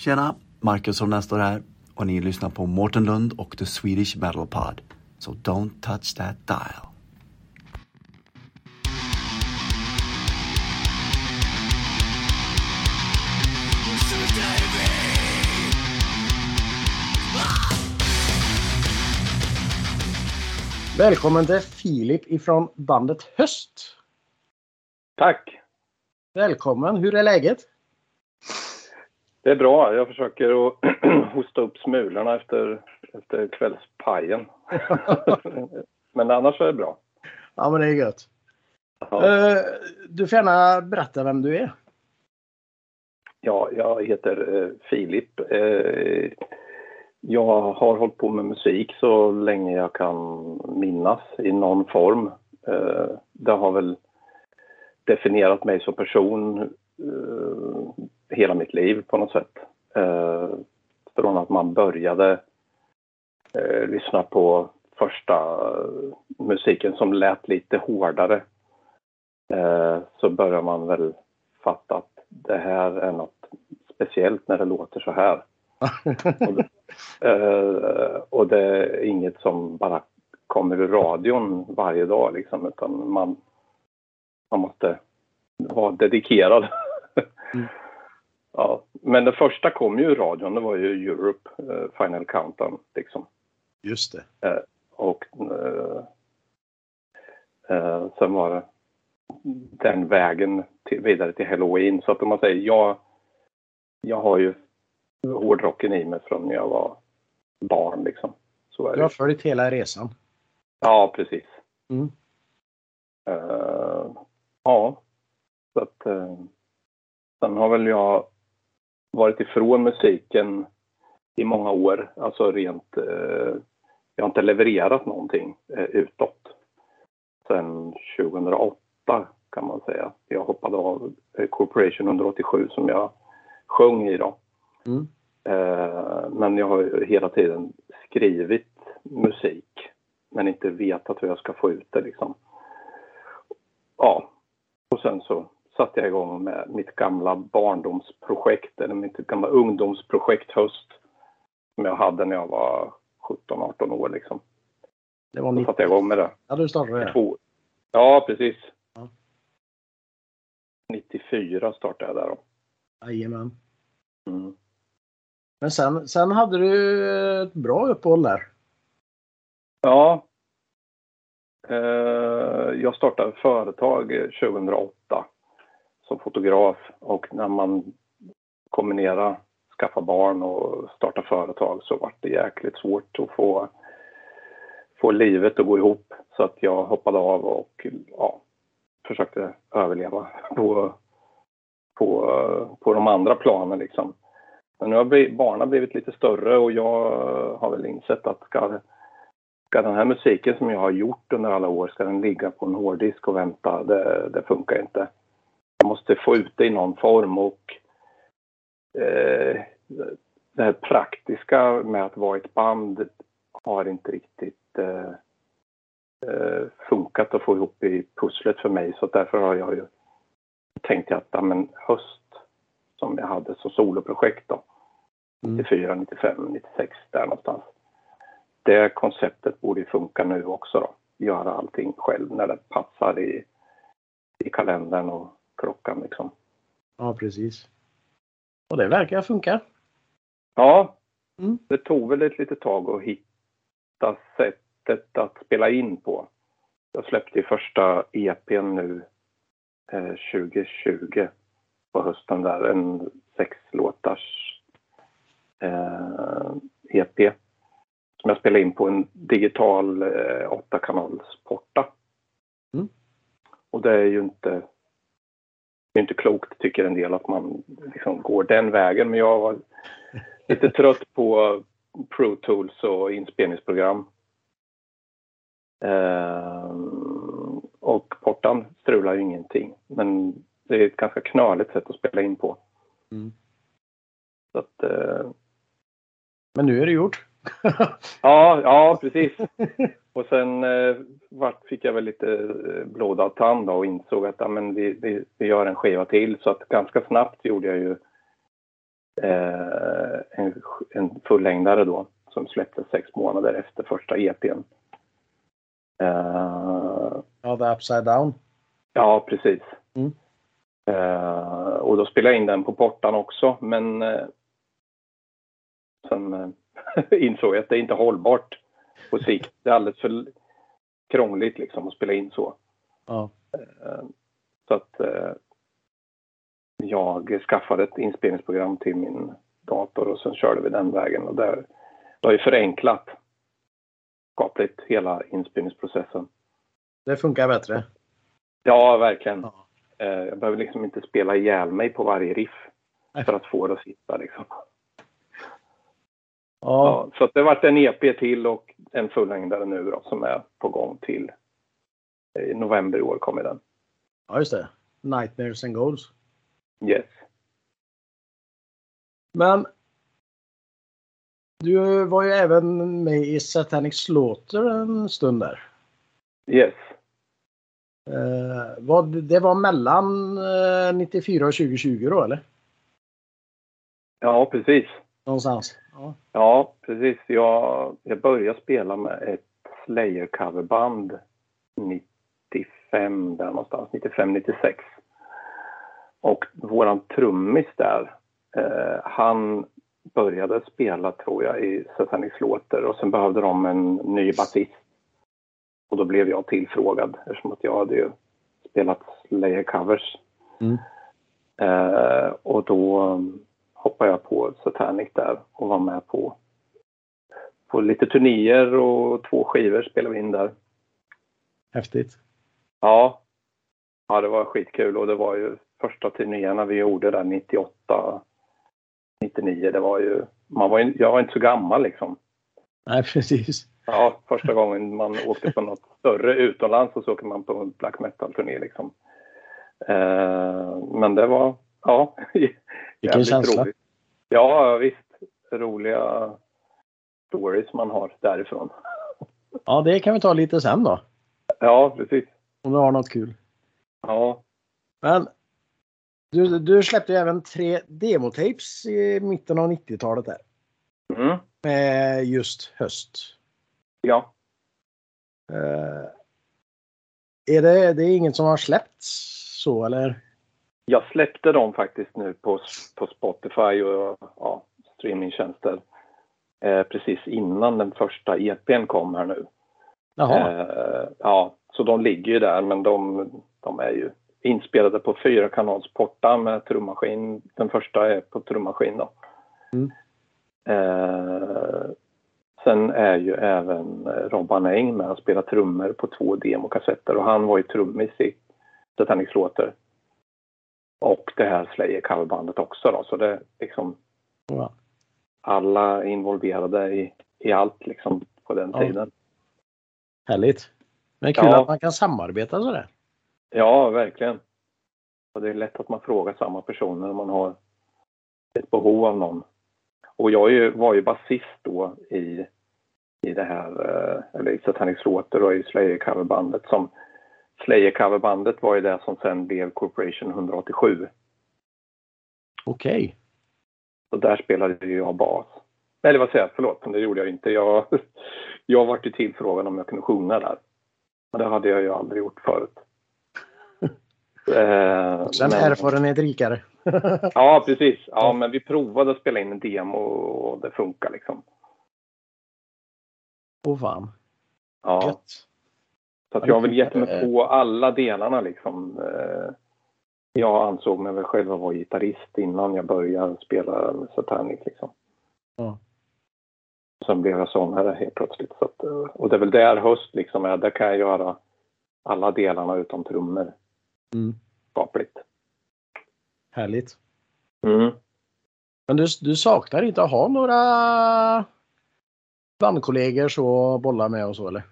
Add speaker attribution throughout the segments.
Speaker 1: Tjena! Marcus Holmén står här och ni lyssnar på Mårten Lund och The Swedish Metal Pod. So don't touch that dial.
Speaker 2: Välkommen till Filip ifrån bandet Höst.
Speaker 3: Tack!
Speaker 2: Välkommen, hur är läget?
Speaker 3: Det är bra. Jag försöker att hosta upp smulorna efter, efter kvällspajen. men annars är det bra.
Speaker 2: Ja, men det är gött.
Speaker 3: Ja,
Speaker 2: Eh, Du får gärna berätta vem du är.
Speaker 3: ja jag heter eh, Filip. Eh, jag har hållit på med musik så länge jag kan minnas i någon form. Eh, det har väl definierat mig som person hela mitt liv på något sätt. Eh, från att man började eh, lyssna på första musiken som lät lite hårdare eh, så börjar man väl fatta att det här är något speciellt när det låter så här. Och det, eh, och det är inget som bara kommer ur radion varje dag liksom, utan man, man måste vara dedikerad.
Speaker 2: Mm.
Speaker 3: Ja, men det första kom ju ur radion, det var ju Europe, eh, Final Countdown liksom.
Speaker 2: Just det.
Speaker 3: Och eh, eh, sen var det den vägen till, vidare till Halloween. Så att om man säger, jag, jag har ju hårdrocken i mig från när jag var barn liksom. Så är
Speaker 2: Du har följt hela resan.
Speaker 3: Ja, precis.
Speaker 2: Mm.
Speaker 3: Eh, ja, så att uh, sen har väl jag varit ifrån musiken i många år. Alltså rent, eh, jag har inte levererat någonting uh, utåt. Sen 2008 kan man säga. Jag hoppade av eh, Corporation 187 som jag sjöng i då.
Speaker 2: Mm.
Speaker 3: Eh, men jag har ju hela tiden skrivit musik men inte vetat hur jag ska få ut det liksom. Ja, och sen så satte jag igång med mitt gamla barndomsprojekt, eller mitt gamla ungdomsprojekt Höst, som jag hade när jag var 17-18 år liksom.
Speaker 2: Det var
Speaker 3: Då
Speaker 2: 90.
Speaker 3: satte jag igång med det.
Speaker 2: Ja, du startade det.
Speaker 3: Två. Ja, precis.
Speaker 2: Ja.
Speaker 3: 94 startade jag där då.
Speaker 2: Jajamän.
Speaker 3: Mm.
Speaker 2: Men sen, sen hade du ett bra uppehåll där.
Speaker 3: Ja. Eh, jag startade företag eh, 2008 som fotograf och när man kombinerar skaffa barn och starta företag så var det jäkligt svårt att få, få livet att gå ihop. Så att jag hoppade av och ja, försökte överleva på, på, på de andra planen liksom. Men nu har barnen blivit lite större och jag har väl insett att ska, ska den här musiken som jag har gjort under alla år, ska den ligga på en hårddisk och vänta? Det, det funkar inte. Jag måste få ut det i någon form och eh, det här praktiska med att vara ett band har inte riktigt eh, eh, funkat att få ihop i pusslet för mig så därför har jag ju tänkt att ja, men höst som jag hade som soloprojekt då
Speaker 2: Mm.
Speaker 3: 94, 95, 96 där någonstans. Det konceptet borde funka nu också då. Göra allting själv när det passar i, i kalendern och klockan liksom.
Speaker 2: Ja, precis. Och det verkar funka.
Speaker 3: Ja,
Speaker 2: Mm.
Speaker 3: det tog väl ett litet tag att hitta sättet att spela in på. Jag släppte ju första EPn nu eh, 2020 på hösten där, en sex låtars eh, EP som jag spelade in på en digital eh, 8-kanalsporta.
Speaker 2: Mm.
Speaker 3: Och det är ju inte det är inte klokt tycker en del att man liksom går den vägen men jag var lite trött på Pro Tools och inspelningsprogram. Ehm, och portan strular ju ingenting. Men det är ett ganska knöligt sätt att spela in på.
Speaker 2: Mm.
Speaker 3: Så att, eh,
Speaker 2: Men nu är det gjort.
Speaker 3: ja, ja, precis. Och sen eh, fick jag väl lite eh, blodad tand då och insåg att ja, men vi, vi, vi gör en skiva till. Så att ganska snabbt gjorde jag ju eh, en, en fullängdare då som släpptes sex månader efter första EPn. Eh,
Speaker 2: Ja, The Upside Down.
Speaker 3: ja, precis.
Speaker 2: Mm.
Speaker 3: Eh, och då spelade jag in den på portan också, men eh, sen eh, insåg jag att det är inte hållbart på sikt. Det är alldeles för krångligt liksom att spela in så.
Speaker 2: Ja.
Speaker 3: Eh, Så att eh, jag skaffade ett inspelningsprogram till min dator och sen körde vi den vägen och det det har ju förenklat skapligt hela inspelningsprocessen.
Speaker 2: Det funkar bättre.
Speaker 3: Ja, verkligen.
Speaker 2: Ja.
Speaker 3: Eh, Jag behöver liksom inte spela ihjäl mig på varje riff för att få det att sitta liksom.
Speaker 2: Ja.
Speaker 3: Ja, så det vart en EP till och en fullängdare nu då som är på gång till i november i år kommer den.
Speaker 2: ja, just det. Nightmares and Goals.
Speaker 3: Yes.
Speaker 2: Men du var ju även med i Satanic Slaughter en stund där.
Speaker 3: Yes.
Speaker 2: Eh, vad, det var mellan eh, 94 och 2020 då eller?
Speaker 3: Ja, precis.
Speaker 2: Någonstans. Ja.
Speaker 3: Ja, precis. Jag, jag började spela med ett Slayer-coverband 95, där någonstans, 95-96. Och våran trummis där, eh, han började spela tror jag i Satanic Slaughter och sen behövde de en ny basist. Och då blev jag tillfrågad eftersom att jag hade ju spelat Slayer-covers.
Speaker 2: Mm.
Speaker 3: Eh, och då hoppade jag på Satanic där och var med på, på lite turnéer och två skivor spelade vi in där.
Speaker 2: Häftigt.
Speaker 3: Ja. ja, det var skitkul och det var ju första turnéerna vi gjorde där 98, 99. Det var ju, man var ju, jag var inte så gammal liksom.
Speaker 2: Nej, precis.
Speaker 3: Ja, första gången man åkte på något större utomlands och så åker man på en black metal-turné liksom. Eh, men det var, ja.
Speaker 2: Vilken känsla.
Speaker 3: roligt. Ja, visst. Roliga stories man har därifrån.
Speaker 2: Ja, det kan vi ta lite sen då.
Speaker 3: Ja, precis.
Speaker 2: Om du har något kul.
Speaker 3: Ja,
Speaker 2: Men du, du släppte även tre demotapes i mitten av 90-talet där.
Speaker 3: mm.
Speaker 2: Med just höst.
Speaker 3: ja.
Speaker 2: Eh, är det, det är inget som har släppts så eller?
Speaker 3: Jag släppte dem faktiskt nu på, på Spotify och ja, streamingtjänster eh, precis innan den första EPn kom här nu. Eh, ja, så de ligger ju där men de, de är ju inspelade på fyra kanalsportar med trummaskin. Den första är på trummaskin då.
Speaker 2: Mm.
Speaker 3: Eh, sen är ju även Robban Eng med och spelar trummor på två demokassetter och han var ju trummis i Satanic Slaughter. Och det här Slayer coverbandet också då så det liksom
Speaker 2: Ja.
Speaker 3: alla involverade i, i allt liksom på den
Speaker 2: Ja.
Speaker 3: tiden.
Speaker 2: Härligt. Men kul
Speaker 3: Ja.
Speaker 2: att man kan samarbeta sådär.
Speaker 3: Ja, verkligen. Och det är lätt att man frågar samma personer om man har ett behov av någon. Och jag ju, var ju basist då i, i det här, eh, eller i Satanic Slaughter och i Slayer coverbandet som Slayer coverbandet var ju det som sen blev Corporation 187.
Speaker 2: Okej.
Speaker 3: Och där spelade ju jag bas. Eller vad säger jag, förlåt, men det gjorde jag inte. Jag, jag var ju tillfrågad om jag kunde sjunga där. Men det hade jag ju aldrig gjort förut. Eh,
Speaker 2: Också en
Speaker 3: men-
Speaker 2: erfarenhet rikare.
Speaker 3: Ja, precis. Ja, men vi provade att spela in en demo och det funkar liksom.
Speaker 2: Åh fan.
Speaker 3: Ja,
Speaker 2: Gött.
Speaker 3: Så att
Speaker 2: Ja,
Speaker 3: jag vill gett mig på alla delarna liksom. Eh, Jag ansåg mig väl själv vara gitarrist innan jag började spela Satanic liksom.
Speaker 2: Ja.
Speaker 3: Sen blev jag sångare helt plötsligt. Så att, eh, och det är väl där höst liksom är. Där kan jag göra alla delarna utom trummor
Speaker 2: Mm.
Speaker 3: skapligt.
Speaker 2: Härligt.
Speaker 3: Mm.
Speaker 2: Men du, du saknar inte att ha några bandkollegor så att bolla med och så eller?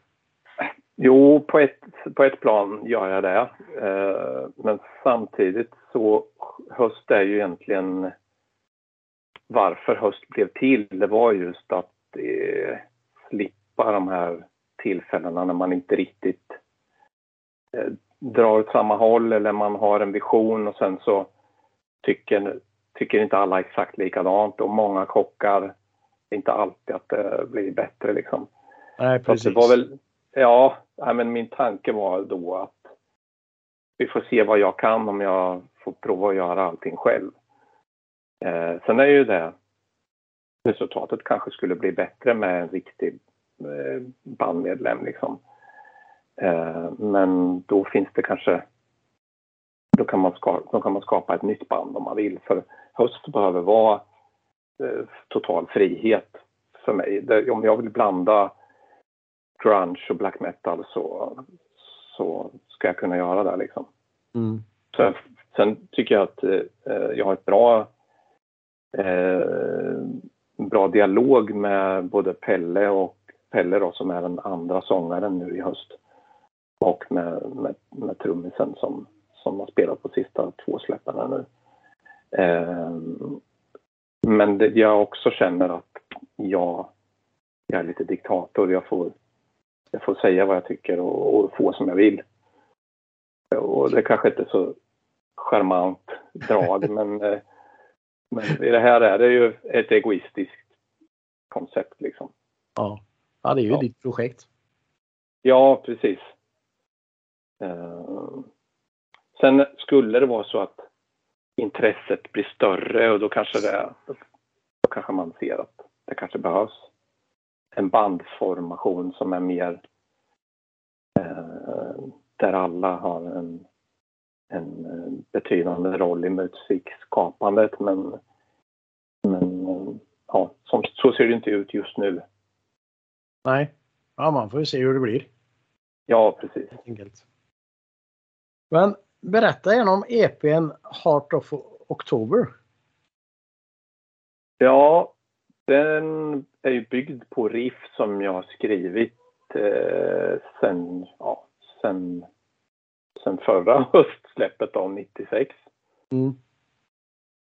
Speaker 3: Jo, på ett, på ett plan gör jag det. Eh, men samtidigt så höst är ju egentligen varför höst blev till. Det var just att slippa de här tillfällena när man inte riktigt eh, drar åt samma håll eller man har en vision och sen så tycker, tycker inte alla exakt likadant och många kockar inte alltid att det blir bättre liksom.
Speaker 2: Nej, precis.
Speaker 3: Så det var väl, ja, men min tanke var då att vi får se vad jag kan om jag får prova att göra allting själv. Eh, sen är ju det resultatet kanske skulle bli bättre med en riktig eh, bandmedlem liksom. Eh, men då finns det kanske då kan, man skapa, då kan man skapa ett nytt band om man vill. För höst behöver vara eh, total frihet för mig. Det, om jag vill blanda grunge och black metal så, så ska jag kunna göra det liksom.
Speaker 2: Mm.
Speaker 3: Så, sen tycker jag att eh, jag har ett bra eh, bra dialog med både Pelle och Pelle då, som är den andra sångaren nu i höst. Och med, med, med trummisen som, som har spelat på sista två släppen nu. Eh, men det, jag också känner att jag, jag är lite diktator. Jag får, jag får säga vad jag tycker och, och få som jag vill. Och det kanske inte är så charmant drag men, eh, men i det här är det ju ett egoistiskt koncept liksom.
Speaker 2: Ja, ja det är ju ja. ditt projekt.
Speaker 3: Ja, precis. Uh, sen skulle det vara så att intresset blir större och då kanske det, då kanske man ser att det kanske behövs en bandformation som är mer uh, där alla har en, en betydande roll i musikskapandet men, men ja, som, så ser det inte ut just nu.
Speaker 2: Nej, ja, man får ju se hur det blir.
Speaker 3: Ja, precis.
Speaker 2: Enkelt. Men berätta gärna om EPn Heart of October.
Speaker 3: Ja, den är ju byggd på riff som jag har skrivit eh, sen, ja, sen, sen förra höstsläppet av 96.
Speaker 2: Mm.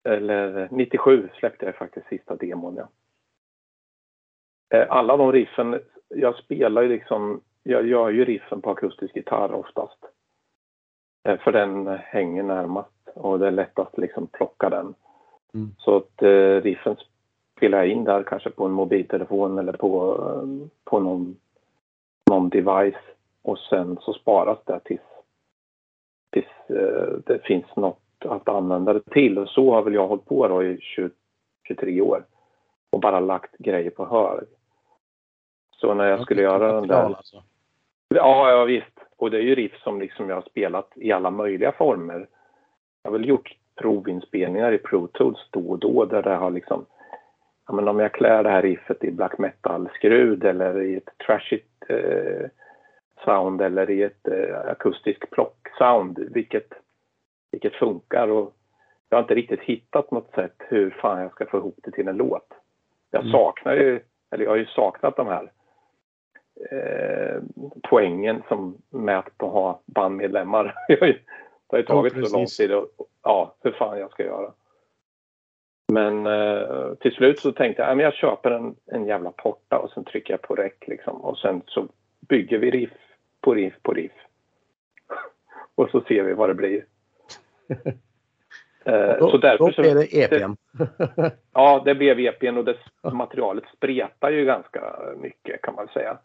Speaker 3: Eller 97 släppte jag faktiskt sista demon, ja. Eh, alla de riffen, jag spelar ju liksom, jag gör ju riffen på akustisk gitarr oftast. Eh, för den hänger närmast och det är lättast liksom plocka den.
Speaker 2: Mm.
Speaker 3: Så att eh, riffen spelar jag in där kanske på en mobiltelefon eller på, på någon, någon device och sen så sparas det tills, tills det finns något att använda det till. Och så har väl jag hållit på då i 20, 23 år och bara lagt grejer på hög. Så när jag skulle göra den där...
Speaker 2: Alltså.
Speaker 3: Ja, ja visst. Och det är ju riff som liksom jag har spelat i alla möjliga former. Jag har väl gjort provinspelningar i Pro Tools då och då där det har liksom... Ja, men om jag klär det här riffet i black metal-skrud eller i ett trashigt eh, sound eller i ett eh, akustisk plock-sound, vilket vilket funkar. Och jag har inte riktigt hittat något sätt hur fan jag ska få ihop det till en låt. Jag mm. saknar ju, eller jag har ju saknat de här eh, poängen som på att ha bandmedlemmar. det har ju tagit ja, så lång tid och ja, hur fan jag ska göra. Men eh, till slut så tänkte jag att jag köper en, en jävla porta och sen trycker jag på räck liksom. Och sen så bygger vi riff på riff på riff. och så ser vi vad det blir.
Speaker 2: Eh, då, så därför då blev det EPn.
Speaker 3: ja, det blev EPn och det materialet spretar ju ganska mycket kan man säga.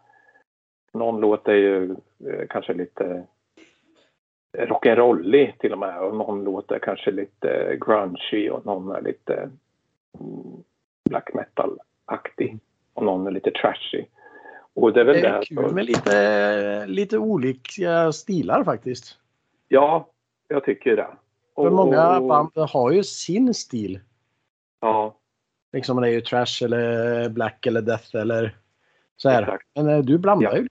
Speaker 3: Någon låt är ju eh, kanske lite rock'n'rollig till och med och någon låt är kanske lite grungy och någon är lite mm, black metal-aktig och någon är lite trashy.
Speaker 2: Och det är väl det är kul med lite, lite olika stilar faktiskt.
Speaker 3: Ja, jag tycker det.
Speaker 2: För många band har ju sin stil.
Speaker 3: Ja.
Speaker 2: Liksom det är ju trash eller black eller death eller så här. Exakt. Men eh, du blandar ja. ju.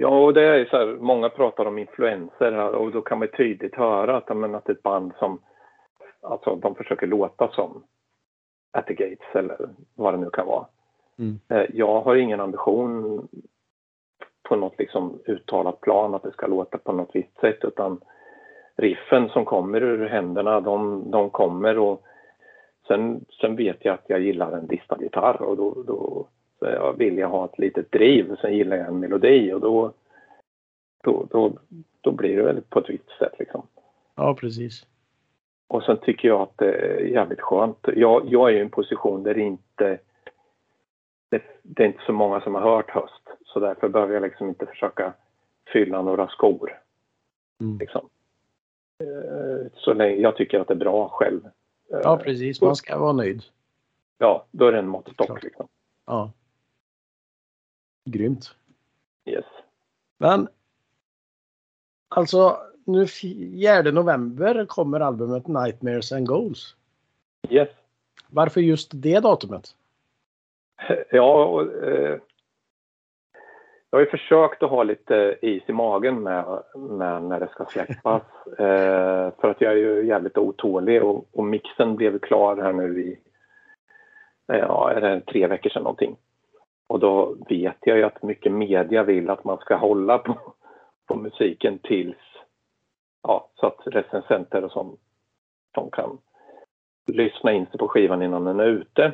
Speaker 3: Ja, och det är så här, många pratar om influenser här och då kan man tydligt höra att, men, att ett band som, alltså de försöker låta som At the Gates eller vad det nu kan vara.
Speaker 2: Mm.
Speaker 3: Eh, jag har ingen ambition på något liksom uttalat plan att det ska låta på något visst sätt utan riffen som kommer ur händerna, de, de kommer och sen, sen vet jag att jag gillar en distad gitarr och då, då vill jag ha ett litet driv. Sen gillar jag en melodi och då, då, då, då blir det väl på ett visst sätt liksom.
Speaker 2: Ja, precis.
Speaker 3: och sen tycker jag att det är jävligt skönt. Jag, jag är i en position där det inte det, det, är inte så många som har hört höst. Så därför behöver jag liksom inte försöka fylla några skor. Mm. Liksom. Eh, så länge jag tycker att det är bra själv.
Speaker 2: Ja precis, man ska vara nöjd.
Speaker 3: Ja, då är det en måttstock. Liksom.
Speaker 2: Ja. Grymt.
Speaker 3: Yes.
Speaker 2: Men alltså nu 4 november kommer albumet Nightmares and Goals.
Speaker 3: Yes.
Speaker 2: Varför just det datumet?
Speaker 3: Ja, och, eh, jag har ju försökt att ha lite is i magen med, med när det ska släppas. eh, för att jag är ju jävligt otålig och, och mixen blev klar här nu i ja, är det tre veckor sedan någonting. Och då vet jag ju att mycket media vill att man ska hålla på, på musiken tills, ja, så att recensenter och sånt, de kan lyssna in sig på skivan innan den är ute.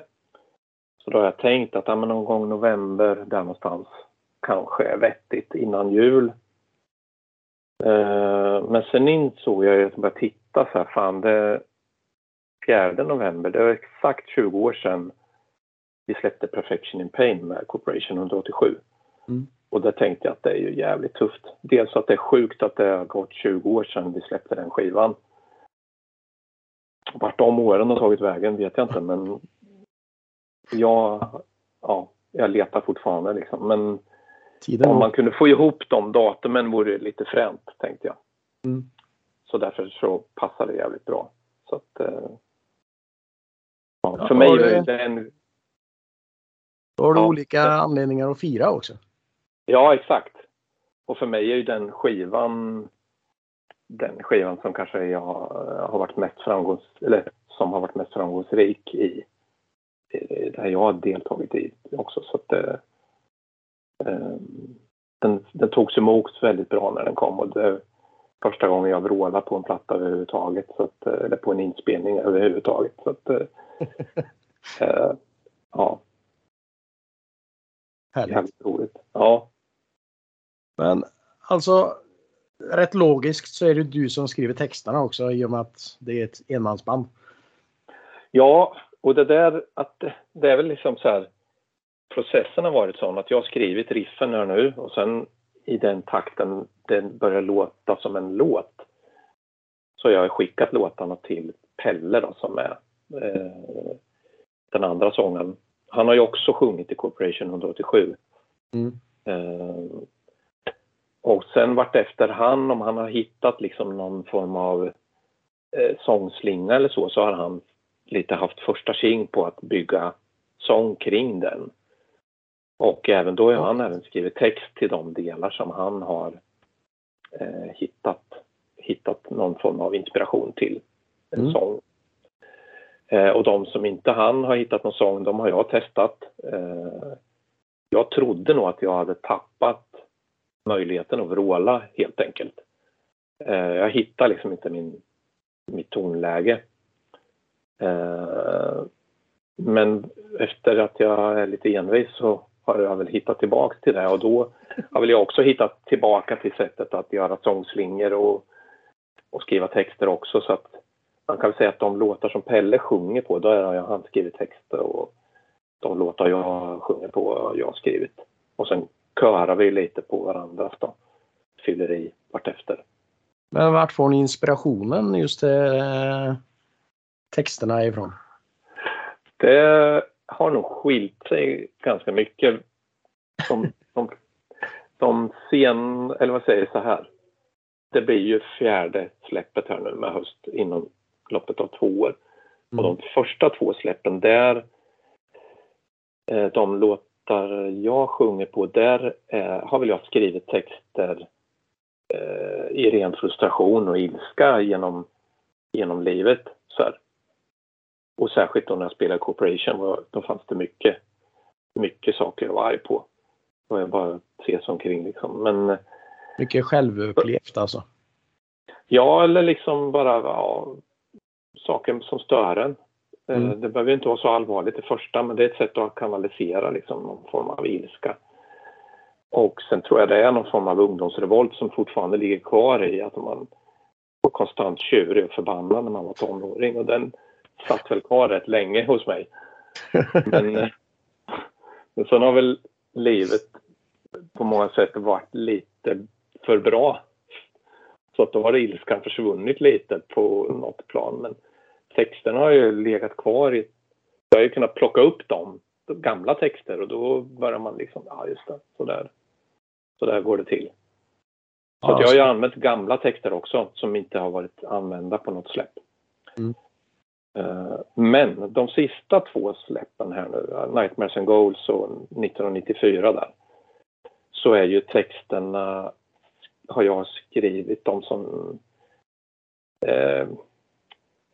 Speaker 3: Så då har jag tänkt att ja, någon gång november, där någonstans, kanske är vettigt innan jul. Eh, men sen insåg jag ju att jag började titta så här, fan det 4 november, det var exakt 20 år sedan vi släppte Perfection in Pain med Corporation 187. Mm. Och där tänkte jag att det är ju jävligt tufft. Dels att det är sjukt att det har gått 20 år sedan vi släppte den skivan. Vart de åren har tagit vägen vet jag inte men jag, ja, jag letar fortfarande liksom. Men Tiden. om man kunde få ihop de datumen vore det lite fränt tänkte jag. Mm. Så därför så passar det jävligt bra. Så att, eh, ja, för mig är det en
Speaker 2: då har du ja. olika anledningar att fira också.
Speaker 3: Ja, exakt. Och för mig är ju den skivan den skivan som kanske jag har varit mest framgångs eller som har varit mest framgångsrik i där jag har deltagit i också. Så att, eh, eh, den, den togs emot väldigt bra när den kom och det är första gången jag vrålar på en platta överhuvudtaget, så att, eh, eller på en inspelning överhuvudtaget. Så att, eh, eh ja,
Speaker 2: Härligt.
Speaker 3: Jävligt roligt. Ja.
Speaker 2: Men alltså rätt logiskt så är det du som skriver texterna också i och med att det är ett enmansband.
Speaker 3: Ja, och det där att det är väl liksom så här processen har varit sån att jag har skrivit riffen här nu och sen i den takten den börjar låta som en låt så jag har skickat låtarna till Pelle då, som är eh, den andra sången han har ju också sjungit i Corporation 187. Mm. Eh, och sen vart efter han, om han har hittat liksom någon form av eh, sångslinga eller så, så har han lite haft första king på att bygga sång kring den. Och även då har han även skrivit text till de delar som han har eh, hittat, hittat någon form av inspiration till en mm. sång. Eh, och de som inte han har hittat någon sång, de har jag testat. Eh, jag trodde nog att jag hade tappat möjligheten att vråla helt enkelt. Eh, jag hittade liksom inte min, mitt tonläge. Eh, men efter att jag är lite envis så har jag väl hittat tillbaka till det och då har väl jag också hittat tillbaka till sättet att göra sångslingor och, och skriva texter också så att man kan säga att de låtar som Pelle sjunger på, då har jag skrivit texter och de låtar jag sjunger på har jag skrivit. Och sen körar vi lite på varandras då. Fyller i vartefter.
Speaker 2: Men vart får ni inspirationen just eh, texterna ifrån?
Speaker 3: Det har nog skilt sig ganska mycket. Som, som, som sen, eller vad säger jag så här. Det blir ju fjärde släppet här nu med höst inom loppet av två år. Mm. Och de första två släppen där, eh, de låtar jag sjunger på, där eh, har väl jag skrivit texter eh, i ren frustration och ilska genom, genom livet. Så här. Och särskilt då när jag spelade Corporation, då fanns det mycket, mycket saker jag var arg på. Och jag bara ses omkring liksom. Men,
Speaker 2: mycket självupplevt alltså?
Speaker 3: Ja, eller liksom bara ja, saker som stör en. Eh, mm. Det behöver inte vara så allvarligt det första, men det är ett sätt att kanalisera liksom, någon form av ilska. Och sen tror jag det är någon form av ungdomsrevolt som fortfarande ligger kvar i att man konstant tjurig och förbannad när man var tonåring och den satt väl kvar rätt länge hos mig. Men, eh, men sen har väl livet på många sätt varit lite för bra. Så att då har ilskan försvunnit lite på något plan. Men texterna har ju legat kvar i... Jag har ju kunnat plocka upp dem, de gamla texter och då börjar man liksom, ja just det, så där, så där går det till. Så
Speaker 2: Ja,
Speaker 3: jag har ju använt gamla texter också som inte har varit använda på något släpp.
Speaker 2: Mm.
Speaker 3: Eh, Men de sista två släppen här nu, Nightmares and Goals och 1994 där, så är ju texterna, har jag skrivit de som... Eh,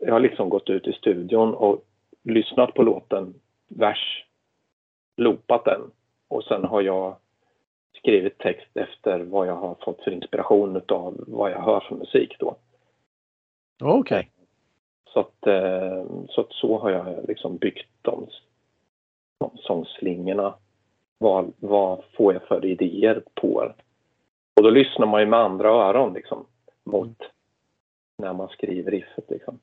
Speaker 3: jag har liksom gått ut i studion och lyssnat på låten vers, loopat den och sen har jag skrivit text efter vad jag har fått för inspiration av vad jag hör för musik då.
Speaker 2: Okej.
Speaker 3: Så att, eh, så att så har jag liksom byggt de, de sångslingorna. Vad, vad får jag för idéer på? Och då lyssnar man ju med andra öron liksom mot när man skriver riffet liksom.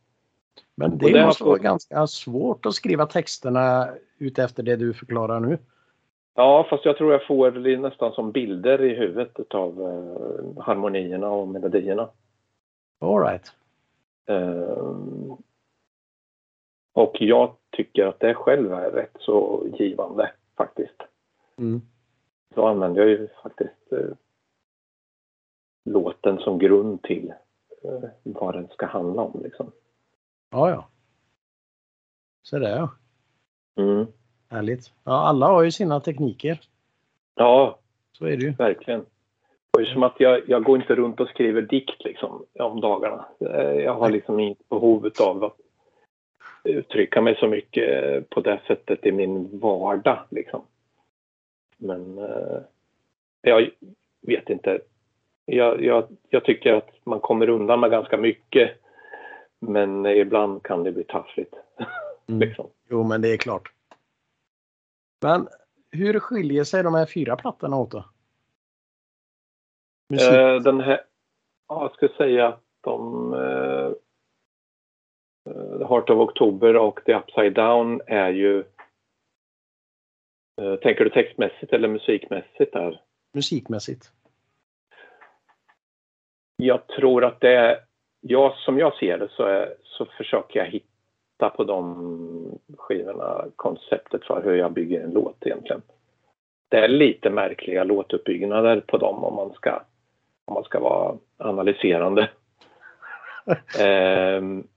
Speaker 2: Men det
Speaker 3: det
Speaker 2: måste vara ganska svårt att skriva texterna ut efter det du förklarar nu.
Speaker 3: Ja, fast jag tror jag får det nästan som bilder i huvudet av eh, harmonierna och melodierna.
Speaker 2: All right.
Speaker 3: Ehm, och jag tycker att det själv är rätt så givande faktiskt.
Speaker 2: Mm.
Speaker 3: Då använder jag ju faktiskt eh, låten som grund till eh, vad den ska handla om. Liksom.
Speaker 2: Ja, ja. Så det ja.
Speaker 3: Mm.
Speaker 2: Härligt. Ja, alla har ju sina tekniker.
Speaker 3: Ja,
Speaker 2: Så är det ju.
Speaker 3: verkligen. Och som att jag, jag går inte runt och skriver dikt liksom, om dagarna. Eh, Jag har liksom inget behov av att uttrycka mig så mycket på det sättet i min vardag. Liksom. Men eh, jag vet inte. Jag, jag, jag tycker att man kommer undan med ganska mycket. Men ibland kan det bli taffligt.
Speaker 2: Mm.
Speaker 3: Liksom.
Speaker 2: Jo, men det är klart. Men hur skiljer sig de här fyra plattorna åt då? Musik.
Speaker 3: Eh, den här, ja, jag skulle säga att de eh, eh, The Heart of October och The Upside Down är ju eh, Tänker du textmässigt eller musikmässigt där?
Speaker 2: Musikmässigt.
Speaker 3: Jag tror att det är, jag, som jag ser det så, är, så försöker jag hitta på de skivorna konceptet för hur jag bygger en låt egentligen. Det är lite märkliga låtuppbyggnader på dem om man ska, om man ska vara analyserande. Ehm,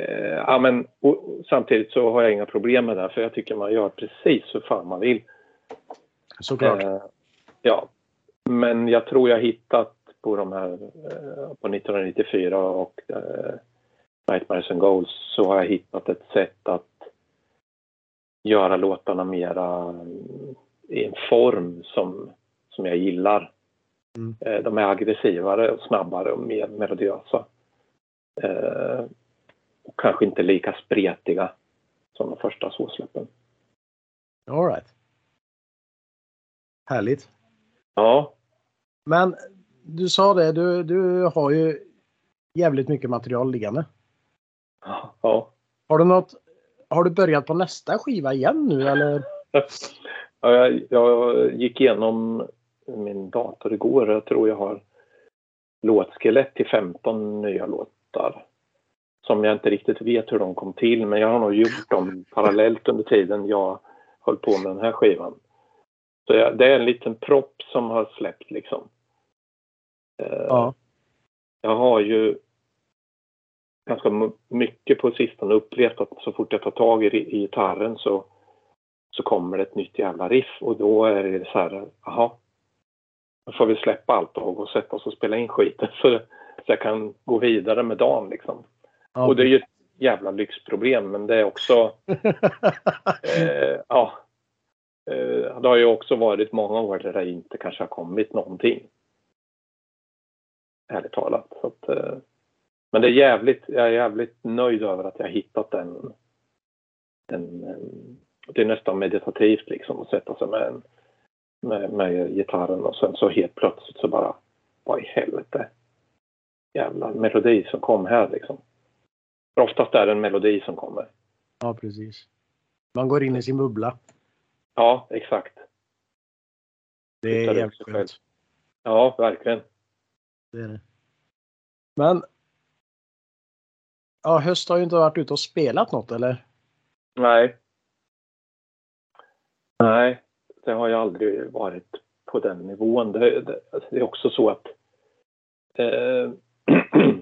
Speaker 3: eh, ja, men, och, samtidigt så har jag inga problem med det för jag tycker man gör precis hur fan man vill.
Speaker 2: Såklart.
Speaker 3: Eh, ja, men jag tror jag hittat på de här eh, på 1994 och eh, Nightmares and Goals så har jag hittat ett sätt att göra låtarna mera i en form som, som jag gillar.
Speaker 2: Mm.
Speaker 3: Eh, de är aggressivare och snabbare och mer melodiösa. Eh, och kanske inte lika spretiga som de första såsläppen.
Speaker 2: All right. Härligt.
Speaker 3: Ja,
Speaker 2: Men du sa det, du, du har ju jävligt mycket material liggande.
Speaker 3: ja.
Speaker 2: Har du något? Har du börjat på nästa skiva igen nu eller?
Speaker 3: Ja, jag, jag gick igenom min dator igår. Jag tror jag har låtskelett till 15 nya låtar. Som jag inte riktigt vet hur de kom till, men jag har nog gjort dem parallellt under tiden jag höll på med den här skivan. Så jag, det är en liten propp som har släppt liksom. Eh,
Speaker 2: Ja.
Speaker 3: Jag har ju ganska mycket på sistone upplevt att så fort jag tar tag i, i gitarren så, så kommer det ett nytt jävla riff och då är det så här, jaha, då får vi släppa allt och gå och sätta oss och spela in skiten så, så jag kan gå vidare med dagen liksom.
Speaker 2: ja.
Speaker 3: Och det är ju ett jävla lyxproblem men det är också, eh, ja, eh, det har ju också varit många år där det inte kanske har kommit någonting. Ärligt talat. Så att, eh, men det är jävligt, jag är jävligt nöjd över att jag har hittat den. eh, det är nästan meditativt liksom att sätta sig med, en, med, med gitarren och sen så helt plötsligt så bara, vad i helvete. jävla melodi som kom här liksom. För oftast är det en melodi som kommer.
Speaker 2: Ja, precis. Man går in i sin bubbla.
Speaker 3: Ja, exakt.
Speaker 2: Det är jävligt skönt.
Speaker 3: Ja, verkligen.
Speaker 2: Det är det. Men. Ja, höst har ju inte varit ute och spelat något eller?
Speaker 3: Nej. Nej, det har jag aldrig varit på den nivån. Det, det, det är också så att eh,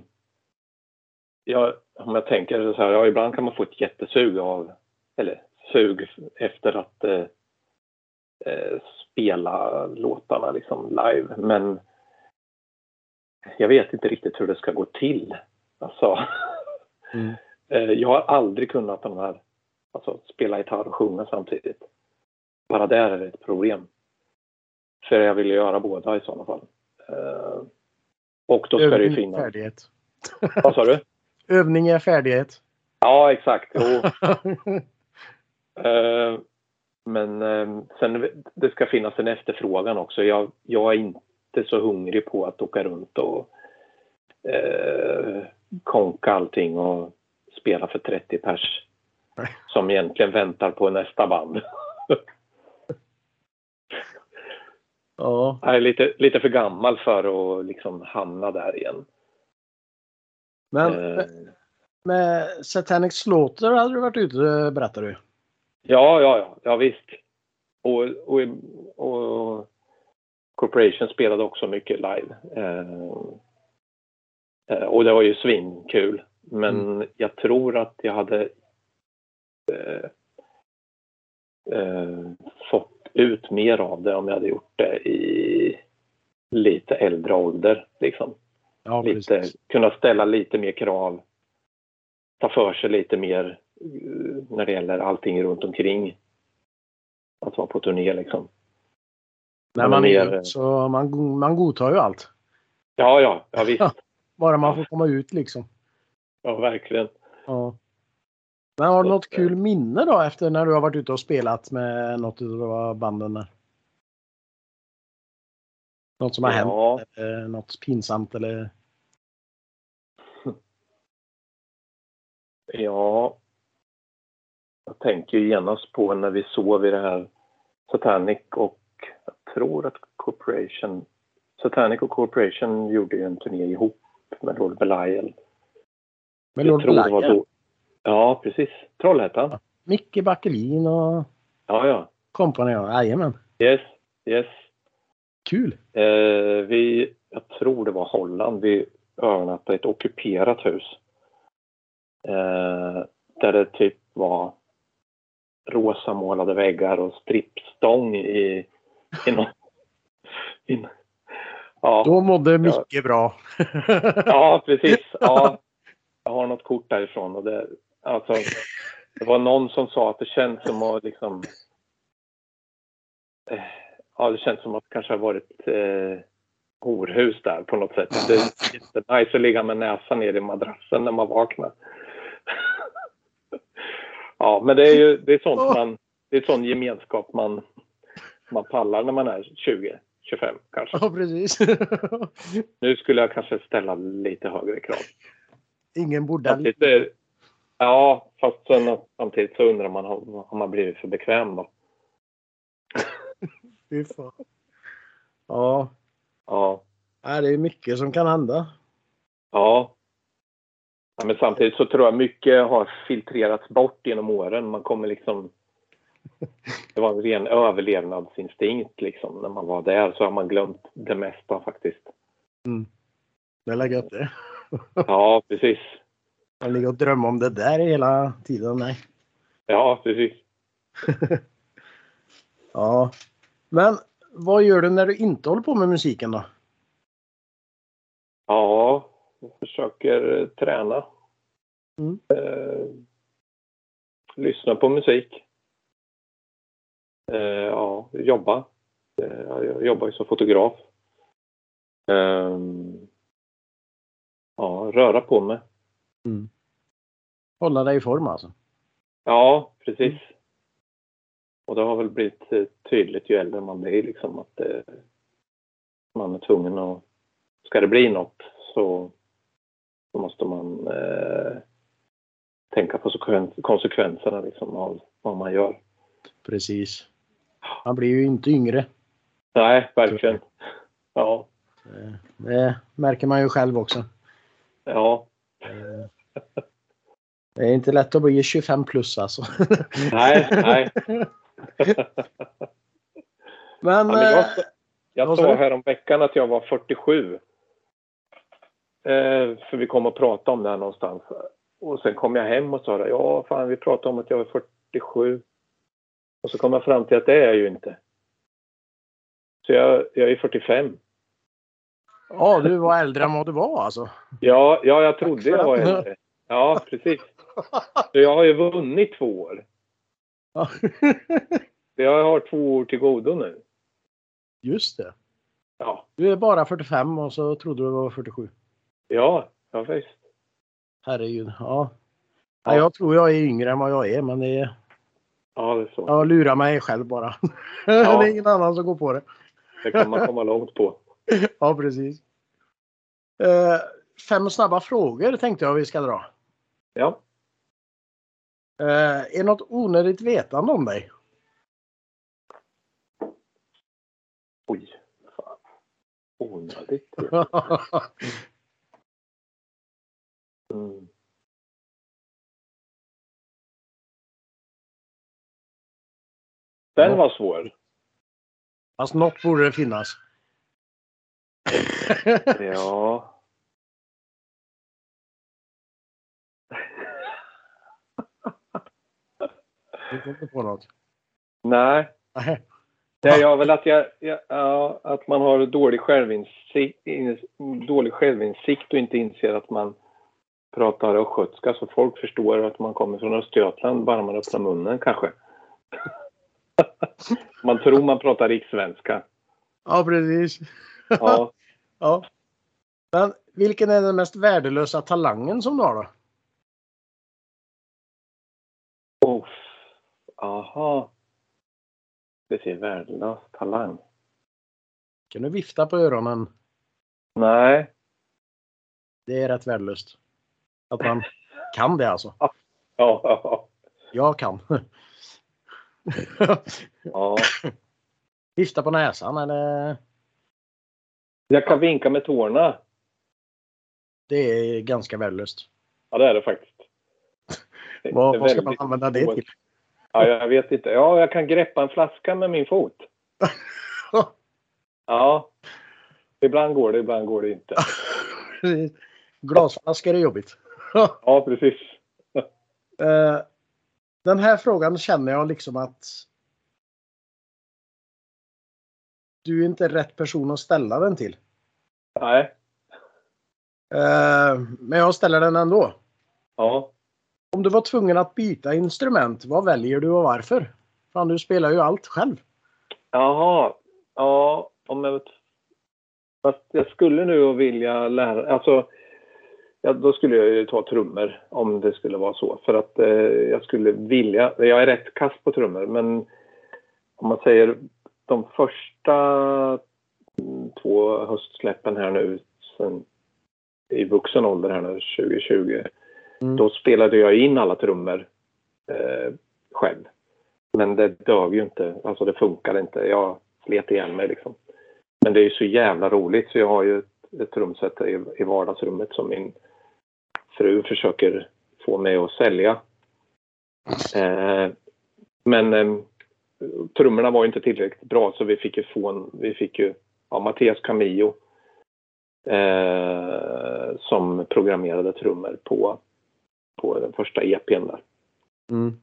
Speaker 3: jag, om jag tänker så här, ja, ibland kan man få ett jättesug av, eller sug efter att eh, eh, spela låtarna liksom live. Men jag vet inte riktigt hur det ska gå till. Alltså,
Speaker 2: Mm.
Speaker 3: eh, jag har aldrig kunnat de här, alltså spela gitarr och sjunga samtidigt. Bara där är det ett problem. För jag vill göra båda i sådana fall. Eh, och då ska det ju
Speaker 2: Övning
Speaker 3: finnas...
Speaker 2: färdighet.
Speaker 3: Vad sa du?
Speaker 2: Övning är färdighet.
Speaker 3: Ja, exakt. Eh, men sen det ska finnas en efterfrågan också. Jag, jag är inte så hungrig på att åka runt och eh, konka allting och spela för 30 pers som egentligen väntar på nästa band.
Speaker 2: ja,
Speaker 3: Jag är lite, lite för gammal för att liksom hamna där igen.
Speaker 2: men
Speaker 3: Eh,
Speaker 2: med, med Satanic Slaughter hade du varit ute berättar du.
Speaker 3: Ja, ja, ja, ja visst. Och, och, och Corporation spelade också mycket live. Eh, eh, och det var ju svinkul. Men jag tror att jag hade eh, eh, fått ut mer av det om jag hade gjort det i lite äldre ålder. Liksom.
Speaker 2: Ja,
Speaker 3: Lite, kunna ställa lite mer krav. Ta för sig lite mer eh, när det gäller allting runt omkring. Att vara på turné liksom.
Speaker 2: När man är ung så man, man godtar ju allt.
Speaker 3: Ja, ja, ja visst.
Speaker 2: Ja. Bara man får komma ut liksom.
Speaker 3: Ja, verkligen.
Speaker 2: Ja. Men har du något
Speaker 3: eh,
Speaker 2: kul minne då efter när du har varit ute och spelat med något av banden där? Något som har hänt?
Speaker 3: Ja,
Speaker 2: Eller något pinsamt eller?
Speaker 3: ja. Jag tänker genast på när vi sov i det här Satanic och tror att Corporation Satanic och Corporation gjorde ju en turné ihop med Lord Belial.
Speaker 2: Med Lord
Speaker 3: tror det var
Speaker 2: Belial?
Speaker 3: då. Ja, precis. Trollhättan.
Speaker 2: Micke Backelin och
Speaker 3: Ja, ja.
Speaker 2: kompani? ja. Jajamän.
Speaker 3: Yes, yes.
Speaker 2: Kul!
Speaker 3: Eh, vi, jag tror det var Holland, vi övernattade i ett ockuperat hus. Eh, där det typ var rosa målade väggar och strippstång i, i någon... In, ja,
Speaker 2: Då mådde Micke bra.
Speaker 3: ja, precis. Ja, jag har något kort därifrån och det, alltså, det var någon som sa att det känns som att liksom... Eh, ja, det känns som att det kanske har varit eh, horhus där på något sätt. Det är jättenice att ligga med näsan ner i madrassen när man vaknar. ja, men det är ju det är sånt man, det är sån gemenskap man, man pallar när man är 20, 25 kanske.
Speaker 2: ja, precis.
Speaker 3: Nu skulle jag kanske ställa lite högre krav.
Speaker 2: Ingen borde...
Speaker 3: Samtidigt är, ja, fast sen, samtidigt så undrar man har man blivit för bekväm då?
Speaker 2: Fy fan. Ja,
Speaker 3: Ja,
Speaker 2: nej, det är mycket som kan hända.
Speaker 3: ja. ja. Men samtidigt så tror jag mycket har filtrerats bort genom åren. Man kommer liksom... Det var en ren överlevnadsinstinkt liksom. När man var där så har man glömt det mesta faktiskt.
Speaker 2: Det är gött det.
Speaker 3: Ja, precis.
Speaker 2: Man ligger och drömmer om det där hela tiden. Nej.
Speaker 3: Ja, precis.
Speaker 2: Ja. Men vad gör du när du inte håller på med musiken då?
Speaker 3: Ja, jag försöker eh, träna.
Speaker 2: Mm.
Speaker 3: Eh, lyssna på musik. Eh, ja, jobba. Eh, jag jobbar ju som fotograf. Eh, ja, röra på mig.
Speaker 2: Hålla dig i form alltså?
Speaker 3: Ja, precis. Och det har väl blivit eh, tydligt ju äldre man blir liksom att man är tvungen att... Ska det bli något så så måste man eh, tänka på sekven- konsekvenserna liksom, av vad man gör.
Speaker 2: Precis. Man blir ju inte yngre.
Speaker 3: Nej, verkligen. Ja,
Speaker 2: Eh, Det märker man ju själv också.
Speaker 3: ja.
Speaker 2: Eh, Det är inte lätt att bli 25 plus alltså.
Speaker 3: Nej, nej.
Speaker 2: Men,
Speaker 3: Ja, men jag,
Speaker 2: eh,
Speaker 3: jag
Speaker 2: sa
Speaker 3: sa
Speaker 2: du?
Speaker 3: här om veckan att jag var 47. Eh, för vi kom och pratade om det här någonstans. Och sen kom jag hem och sa det, ja fan vi pratade om att jag var 47. Och så kom jag fram till att det är jag ju inte. Så jag, jag är 45.
Speaker 2: ja, du var äldre än vad du var alltså.
Speaker 3: Ja, ja jag trodde jag var äldre. Ja, precis. Så jag har ju vunnit två år. Jag har två år till godo nu.
Speaker 2: Just det.
Speaker 3: Ja,
Speaker 2: Du är bara 45 och så trodde du var 47.
Speaker 3: ja, ja visst.
Speaker 2: Herregud. Ja. Ja, jag tror jag är yngre än vad jag är, men det är,
Speaker 3: Ja, det är så.
Speaker 2: jag lurar mig själv bara. det är ingen annan som går på det.
Speaker 3: Det kan man komma långt på.
Speaker 2: Ja, precis. Eh, fem snabba frågor tänkte jag vi ska dra.
Speaker 3: Ja.
Speaker 2: Eh, är något onödigt vetande om dig?
Speaker 3: Oj, fan. Onödigt. Mm. Den var svår.
Speaker 2: Fast något borde det finnas.
Speaker 3: Ja.
Speaker 2: Du kom inte på något?
Speaker 3: Nej,
Speaker 2: Nej.
Speaker 3: det är väl att, jag, jag, ja, att man har dålig självinsikt, in, dålig självinsikt och inte inser att man pratar östgötska så folk förstår att man kommer från Östergötland bara man öppnar munnen kanske. Man tror man pratar rikssvenska.
Speaker 2: Ja, precis.
Speaker 3: Ja.
Speaker 2: Ja. Men vilken är den mest värdelösa talangen som du har då?
Speaker 3: Oh. Aha. Det ser värdelös talang.
Speaker 2: Kan du vifta på öronen?
Speaker 3: Nej.
Speaker 2: Det är rätt värdelöst. Att man kan det alltså.
Speaker 3: Ja, ja,
Speaker 2: Jag kan.
Speaker 3: Ja.
Speaker 2: Vifta på näsan eller?
Speaker 3: Jag kan vinka med tårna.
Speaker 2: Det är ganska värdelöst.
Speaker 3: Ja, det är det faktiskt. Det
Speaker 2: Vad, ska man använda det till?
Speaker 3: Ja, jag vet inte. Ja, jag kan greppa en flaska med min fot. Ja. Ibland går det, ibland går det inte.
Speaker 2: Glasflaskor är jobbigt.
Speaker 3: Ja, precis.
Speaker 2: Eh, Den här frågan känner jag liksom att du är inte rätt person att ställa den till.
Speaker 3: Nej.
Speaker 2: Eh, Men jag ställer den ändå.
Speaker 3: Ja.
Speaker 2: Om du var tvungen att byta instrument, vad väljer du och varför? Fan, du spelar ju allt själv.
Speaker 3: Jaha. Ja, om jag... Fast jag skulle nu vilja lära... Alltså, ja, då skulle jag ju ta trummor om det skulle vara så. För att eh, jag skulle vilja... Jag är rätt kass på trummor, men om man säger de första två höstsläppen här nu sen, i vuxen ålder här nu, 2020.
Speaker 2: Mm.
Speaker 3: Då spelade jag in alla trummor eh, själv. Men det dög ju inte. Alltså det funkade inte. Jag slet ihjäl mig liksom. Men det är ju så jävla roligt så jag har ju ett, ett trumset i, i vardagsrummet som min fru försöker få mig att sälja. Eh, men eh, trummorna var inte tillräckligt bra så vi fick ju få en, vi fick ju ja, Mattias Camillo eh, som programmerade trummor på, på den första EPn där.
Speaker 2: Mm.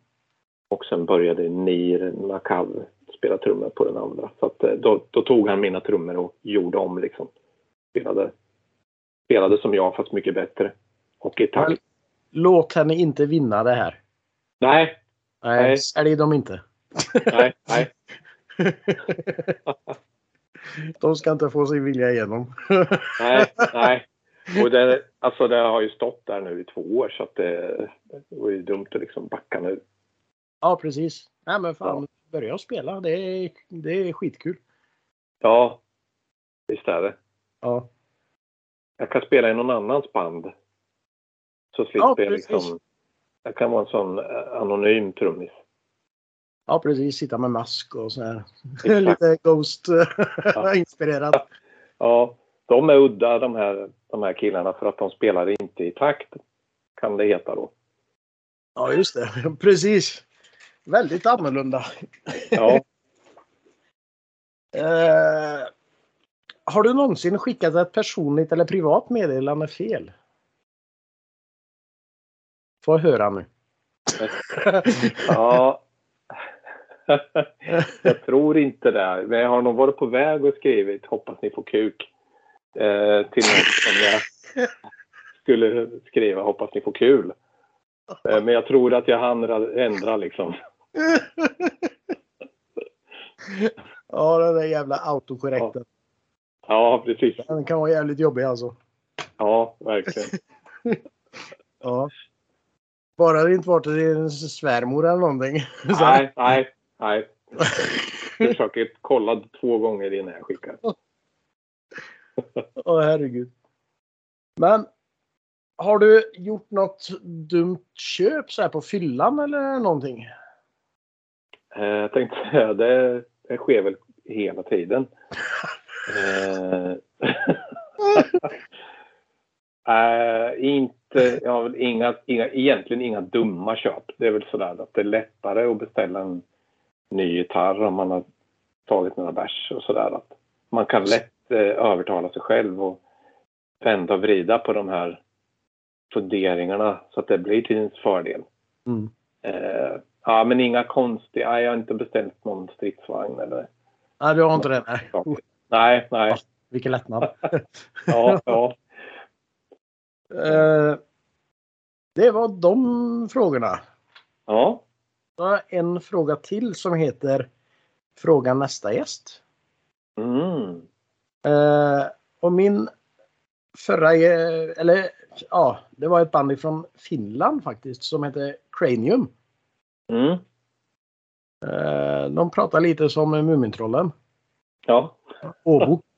Speaker 3: Och sen började Nir Nakav spela trummor på den andra. Så att, eh, då, då tog han mina trummor och gjorde om liksom. Spelade, spelade som jag fast mycket bättre. Och i takt.
Speaker 2: Låt henne inte vinna det här.
Speaker 3: Nej,
Speaker 2: Nej,
Speaker 3: Nej.
Speaker 2: sälj dem inte.
Speaker 3: nej, nej.
Speaker 2: De ska inte få sin vilja igenom.
Speaker 3: Nej, nej. Och det, alltså det har ju stått där nu i två år så att det, det var ju dumt att liksom backa nu.
Speaker 2: ja, precis. Nej, men fan, börja spela. Det är, det är skitkul.
Speaker 3: Ja, visst är det.
Speaker 2: Ja.
Speaker 3: Jag kan spela i någon annans band. Så slipper
Speaker 2: Ja,
Speaker 3: jag liksom... Jag kan vara en sån eh, anonym trummis.
Speaker 2: Ja, precis. Sitta med mask och så här. Lite Ghost-inspirerat.
Speaker 3: Ja, de är udda de här, de här killarna för att de spelar inte i takt. Kan det heta då.
Speaker 2: Ja, just det. Precis. Väldigt annorlunda.
Speaker 3: Ja.
Speaker 2: Eh, har du någonsin skickat ett personligt eller privat meddelande fel? Får jag höra nu.
Speaker 3: ja. jag tror inte det. Men jag har nog varit på väg och skrivit hoppas ni får kuk. Eh, till något som jag skulle skriva hoppas ni får kul. Eh, men jag tror att jag hann ra- ändra liksom.
Speaker 2: ja, den där jävla autokorrekten.
Speaker 3: Ja, precis.
Speaker 2: Den kan vara jävligt jobbig alltså.
Speaker 3: Ja, verkligen.
Speaker 2: Ja. Bara det inte var till din svärmor eller någonting.
Speaker 3: Nej, nej, nej. Försöker kolla två gånger innan jag skickar.
Speaker 2: Åh herregud. Men har du gjort något dumt köp så här på fyllan eller någonting?
Speaker 3: Eh, Jag tänkte säga, det, det sker väl hela tiden. Eh, inte, jag har väl inga, inga, egentligen inga dumma köp. Det är väl sådär att det är lättare att beställa en ny gitarr om man har tagit några bärs och sådär. Att man kan lätt eh, övertala sig själv och vända och vrida på de här funderingarna så att det blir till ens fördel.
Speaker 2: Mm.
Speaker 3: Eh, ja, men inga konstiga. Jag har inte beställt någon stridsvagn eller
Speaker 2: Nej, du har inte det? Nej.
Speaker 3: Nej, nej.
Speaker 2: Vilken lättnad.
Speaker 3: Ja, ja.
Speaker 2: Eh, det var de frågorna.
Speaker 3: Ja.
Speaker 2: Jag har en fråga till som heter Fråga nästa gäst.
Speaker 3: Mm.
Speaker 2: Eh, och min förra, eller ja, det var ett band från Finland faktiskt som heter Cranium.
Speaker 3: Mm.
Speaker 2: Eh, de pratar lite som Mumintrollen.
Speaker 3: Ja.
Speaker 2: Åbo.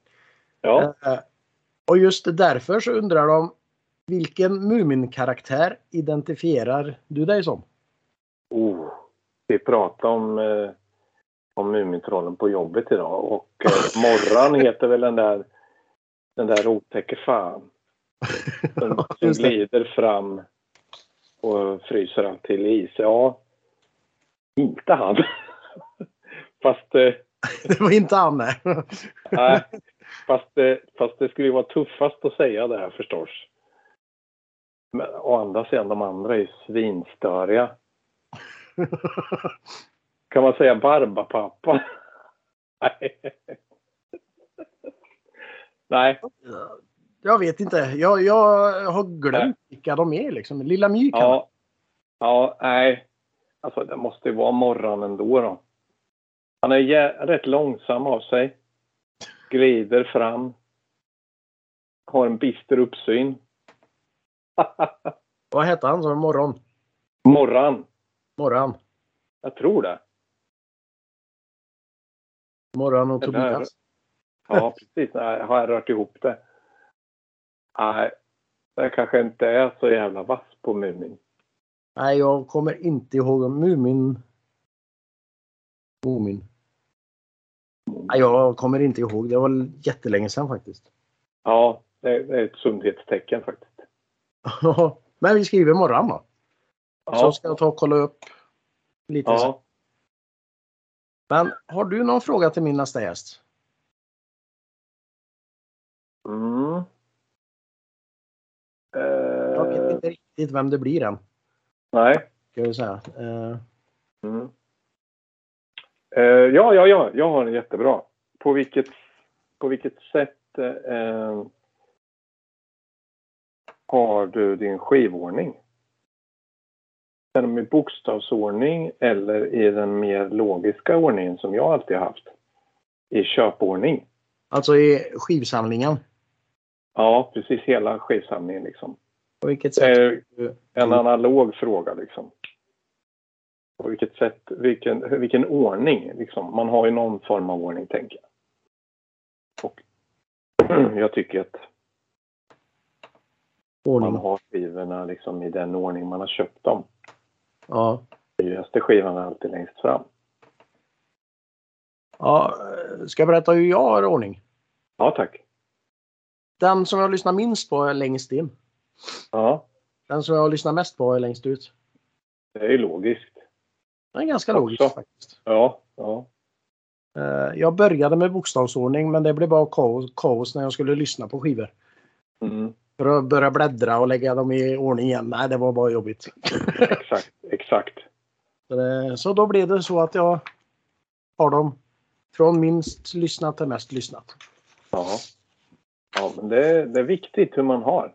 Speaker 3: Ja.
Speaker 2: Och just därför så undrar de vilken Mumin-karaktär identifierar du dig som?
Speaker 3: Oh. Vi pratade om, eh, om Mumintrollen på jobbet idag och eh, Morran heter väl den där den där otäcke fan som, glider fram och fryser allt till is. Ja, inte han. Fast eh,
Speaker 2: Det var inte han nej.
Speaker 3: Nej, fast det, fast det skulle ju vara tuffast att säga det här förstås. Men å andra sidan, de andra är ju svinstöriga. Kan man säga Barbapappa? Nej. Nej,
Speaker 2: Jag vet inte. Jag, jag har glömt vilka de är liksom. Lilla My kan
Speaker 3: ja. Ja, nej. Alltså det måste ju vara morgon ändå då. Han är rätt långsam av sig. Glider fram. Har en bister uppsyn.
Speaker 2: Vad hette han? Så morgon?
Speaker 3: Morran.
Speaker 2: Morgon.
Speaker 3: Jag tror det.
Speaker 2: Morgon och Tobias.
Speaker 3: Ja, precis. Nej, har jag rört ihop det? Nej, jag kanske inte är så jävla vass på Mumin.
Speaker 2: Nej, jag kommer inte ihåg Mumin. Mumin. Nej, jag kommer inte ihåg. Det var jättelänge sedan faktiskt.
Speaker 3: Ja, det är ett sundhetstecken faktiskt.
Speaker 2: Men vi skriver morgon då. Så
Speaker 3: Ja,
Speaker 2: ska jag ta och kolla upp lite. sen.
Speaker 3: ja.
Speaker 2: Men har du någon fråga till min nästa gäst?
Speaker 3: Mm.
Speaker 2: Jag vet
Speaker 3: Eh,
Speaker 2: inte riktigt vem det blir än.
Speaker 3: nej.
Speaker 2: Ska jag säga. Eh,
Speaker 3: Mm. Eh, ja, ja, ja, jag har en jättebra. På vilket, på vilket sätt eh, har du din skivordning? Är de i bokstavsordning eller i den mer logiska ordningen som jag alltid haft? I köpordning?
Speaker 2: alltså i skivsamlingen.
Speaker 3: Ja, precis hela skivsamlingen liksom.
Speaker 2: På vilket sätt?
Speaker 3: är
Speaker 2: du-
Speaker 3: en analog fråga liksom. På vilket sätt, vilken, vilken ordning liksom. Man har ju någon form av ordning tänker jag. Och jag tycker att
Speaker 2: Ordning.
Speaker 3: man har skivorna liksom i den ordning man har köpt dem.
Speaker 2: Ja.
Speaker 3: Nyaste skivan är alltid längst fram.
Speaker 2: ja. Ska jag berätta hur jag har ordning?
Speaker 3: Ja, tack.
Speaker 2: Den som jag lyssnar minst på är längst in.
Speaker 3: Ja,
Speaker 2: Den som jag lyssnar mest på är längst ut.
Speaker 3: det är ju logiskt.
Speaker 2: Det är ganska
Speaker 3: Också.
Speaker 2: logiskt faktiskt.
Speaker 3: Ja, ja.
Speaker 2: Eh, Jag började med bokstavsordning men det blev bara kaos, kaos när jag skulle lyssna på skivor.
Speaker 3: Mm,
Speaker 2: För att börja bläddra och lägga dem i ordning igen. Nej, det var bara jobbigt.
Speaker 3: exakt, exakt.
Speaker 2: Så, det, så då blev det så att jag har dem från minst lyssnat till mest lyssnat.
Speaker 3: Ja. Ja, men det, det är viktigt hur man har.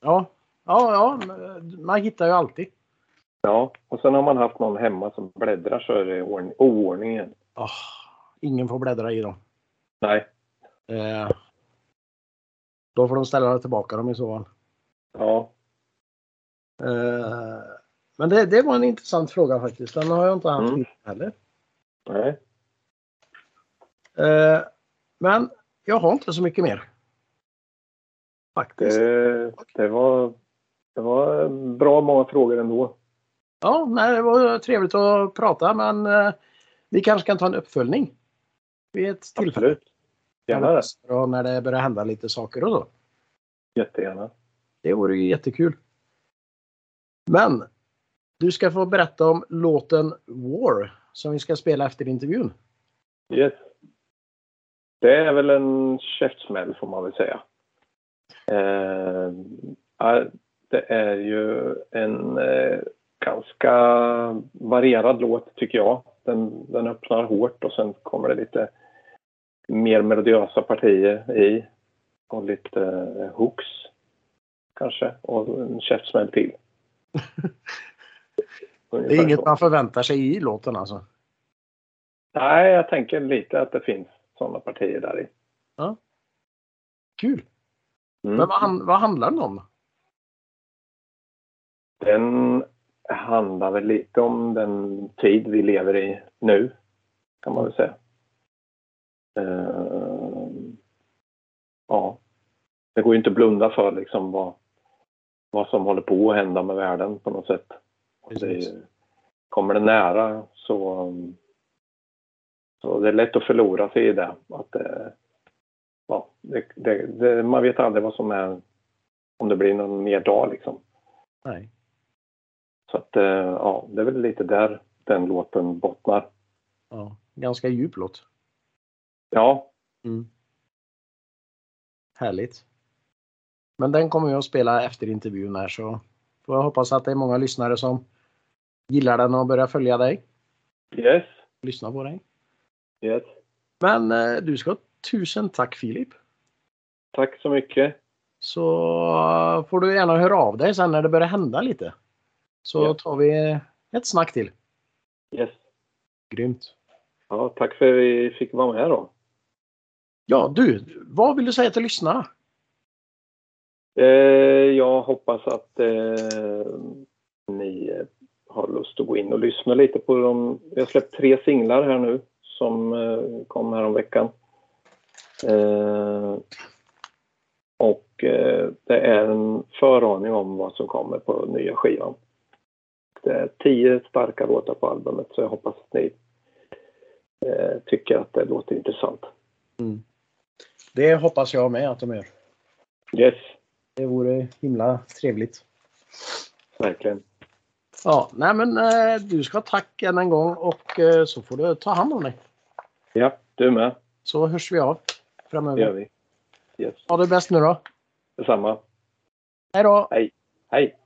Speaker 2: Ja, ja, ja man hittar ju alltid.
Speaker 3: Ja, och sen har man haft någon hemma som bläddrar så är det ordning, oordning igen.
Speaker 2: Ah, ingen får bläddra i dem.
Speaker 3: Nej.
Speaker 2: Eh, då får de ställa tillbaka dem i så fall.
Speaker 3: Ja,
Speaker 2: Eh, men det, det var en intressant fråga faktiskt. Den har jag inte haft
Speaker 3: Mm.
Speaker 2: heller.
Speaker 3: nej.
Speaker 2: Eh, men jag har inte så mycket mer. Faktiskt.
Speaker 3: Det, det, var, det var bra många frågor ändå.
Speaker 2: Ja, nej, det var trevligt att prata men eh, vi kanske kan ta en uppföljning. Vid ett tillfälle.
Speaker 3: Absolut. Gärna det.
Speaker 2: Och när det börjar hända lite saker och så.
Speaker 3: Jättegärna.
Speaker 2: Det vore ju jättekul. Men du ska få berätta om låten War som vi ska spela efter intervjun.
Speaker 3: Yes. Det är väl en käftsmäll får man väl säga. Eh, det är ju en eh, ganska varierad låt tycker jag. Den, den öppnar hårt och sen kommer det lite mer melodiösa partier i. Och lite eh, hooks kanske och en käftsmäll till.
Speaker 2: Det är inget
Speaker 3: så.
Speaker 2: man förväntar sig i låten alltså.
Speaker 3: Nej, jag tänker lite att det finns sådana partier där i.
Speaker 2: Kul!
Speaker 3: Mm.
Speaker 2: Men vad, vad handlar den om?
Speaker 3: Den handlar väl lite om den tid vi lever i nu, kan man väl säga. Eh, ja, det går ju inte att blunda för liksom vad, vad som håller på att hända med världen på något sätt. Det kommer det nära så, så det är lätt att förlora sig i det. Att det, ja, det, det, det, man vet aldrig vad som är, om det blir någon mer dag liksom.
Speaker 2: Nej.
Speaker 3: Så att, eh, ja, det är väl lite där den låten bottnar.
Speaker 2: Ja, ganska djup låt.
Speaker 3: Ja,
Speaker 2: Mm. Härligt. Men den kommer jag att spela efter intervjun här så får jag hoppas att det är många lyssnare som gillar den och börjar följa dig.
Speaker 3: yes,
Speaker 2: Lyssna på dig.
Speaker 3: yes.
Speaker 2: Men eh, du ska tusen tack Filip.
Speaker 3: Tack så mycket.
Speaker 2: Så eh, får du gärna höra av dig sen när det börjar hända lite. Så
Speaker 3: Ja.
Speaker 2: tar vi ett snack till.
Speaker 3: Yes.
Speaker 2: Grymt.
Speaker 3: Ja, tack för att vi fick vara med då.
Speaker 2: Ja du, vad vill du säga till lyssnarna?
Speaker 3: Eh, jag hoppas att eh, ni har lust att gå in och lyssna lite på dem. Jag har släppt tre singlar här nu som eh, kom här om veckan. Eh, och eh, det är en föraning om vad som kommer på nya skivan. Det är tio starka låtar på albumet så jag hoppas att ni eh, tycker att det låter intressant.
Speaker 2: Mm. Det hoppas jag med att de gör.
Speaker 3: Yes,
Speaker 2: Det vore himla trevligt.
Speaker 3: verkligen.
Speaker 2: Ja, nej men eh, du ska ha tack än en gång och eh, så får du ta hand om dig.
Speaker 3: Ja, du med.
Speaker 2: Så hörs vi av
Speaker 3: Det gör
Speaker 2: framöver.
Speaker 3: vi. Yes.
Speaker 2: Ha det bäst nu då.
Speaker 3: Detsamma.
Speaker 2: Hej då!
Speaker 3: Hej.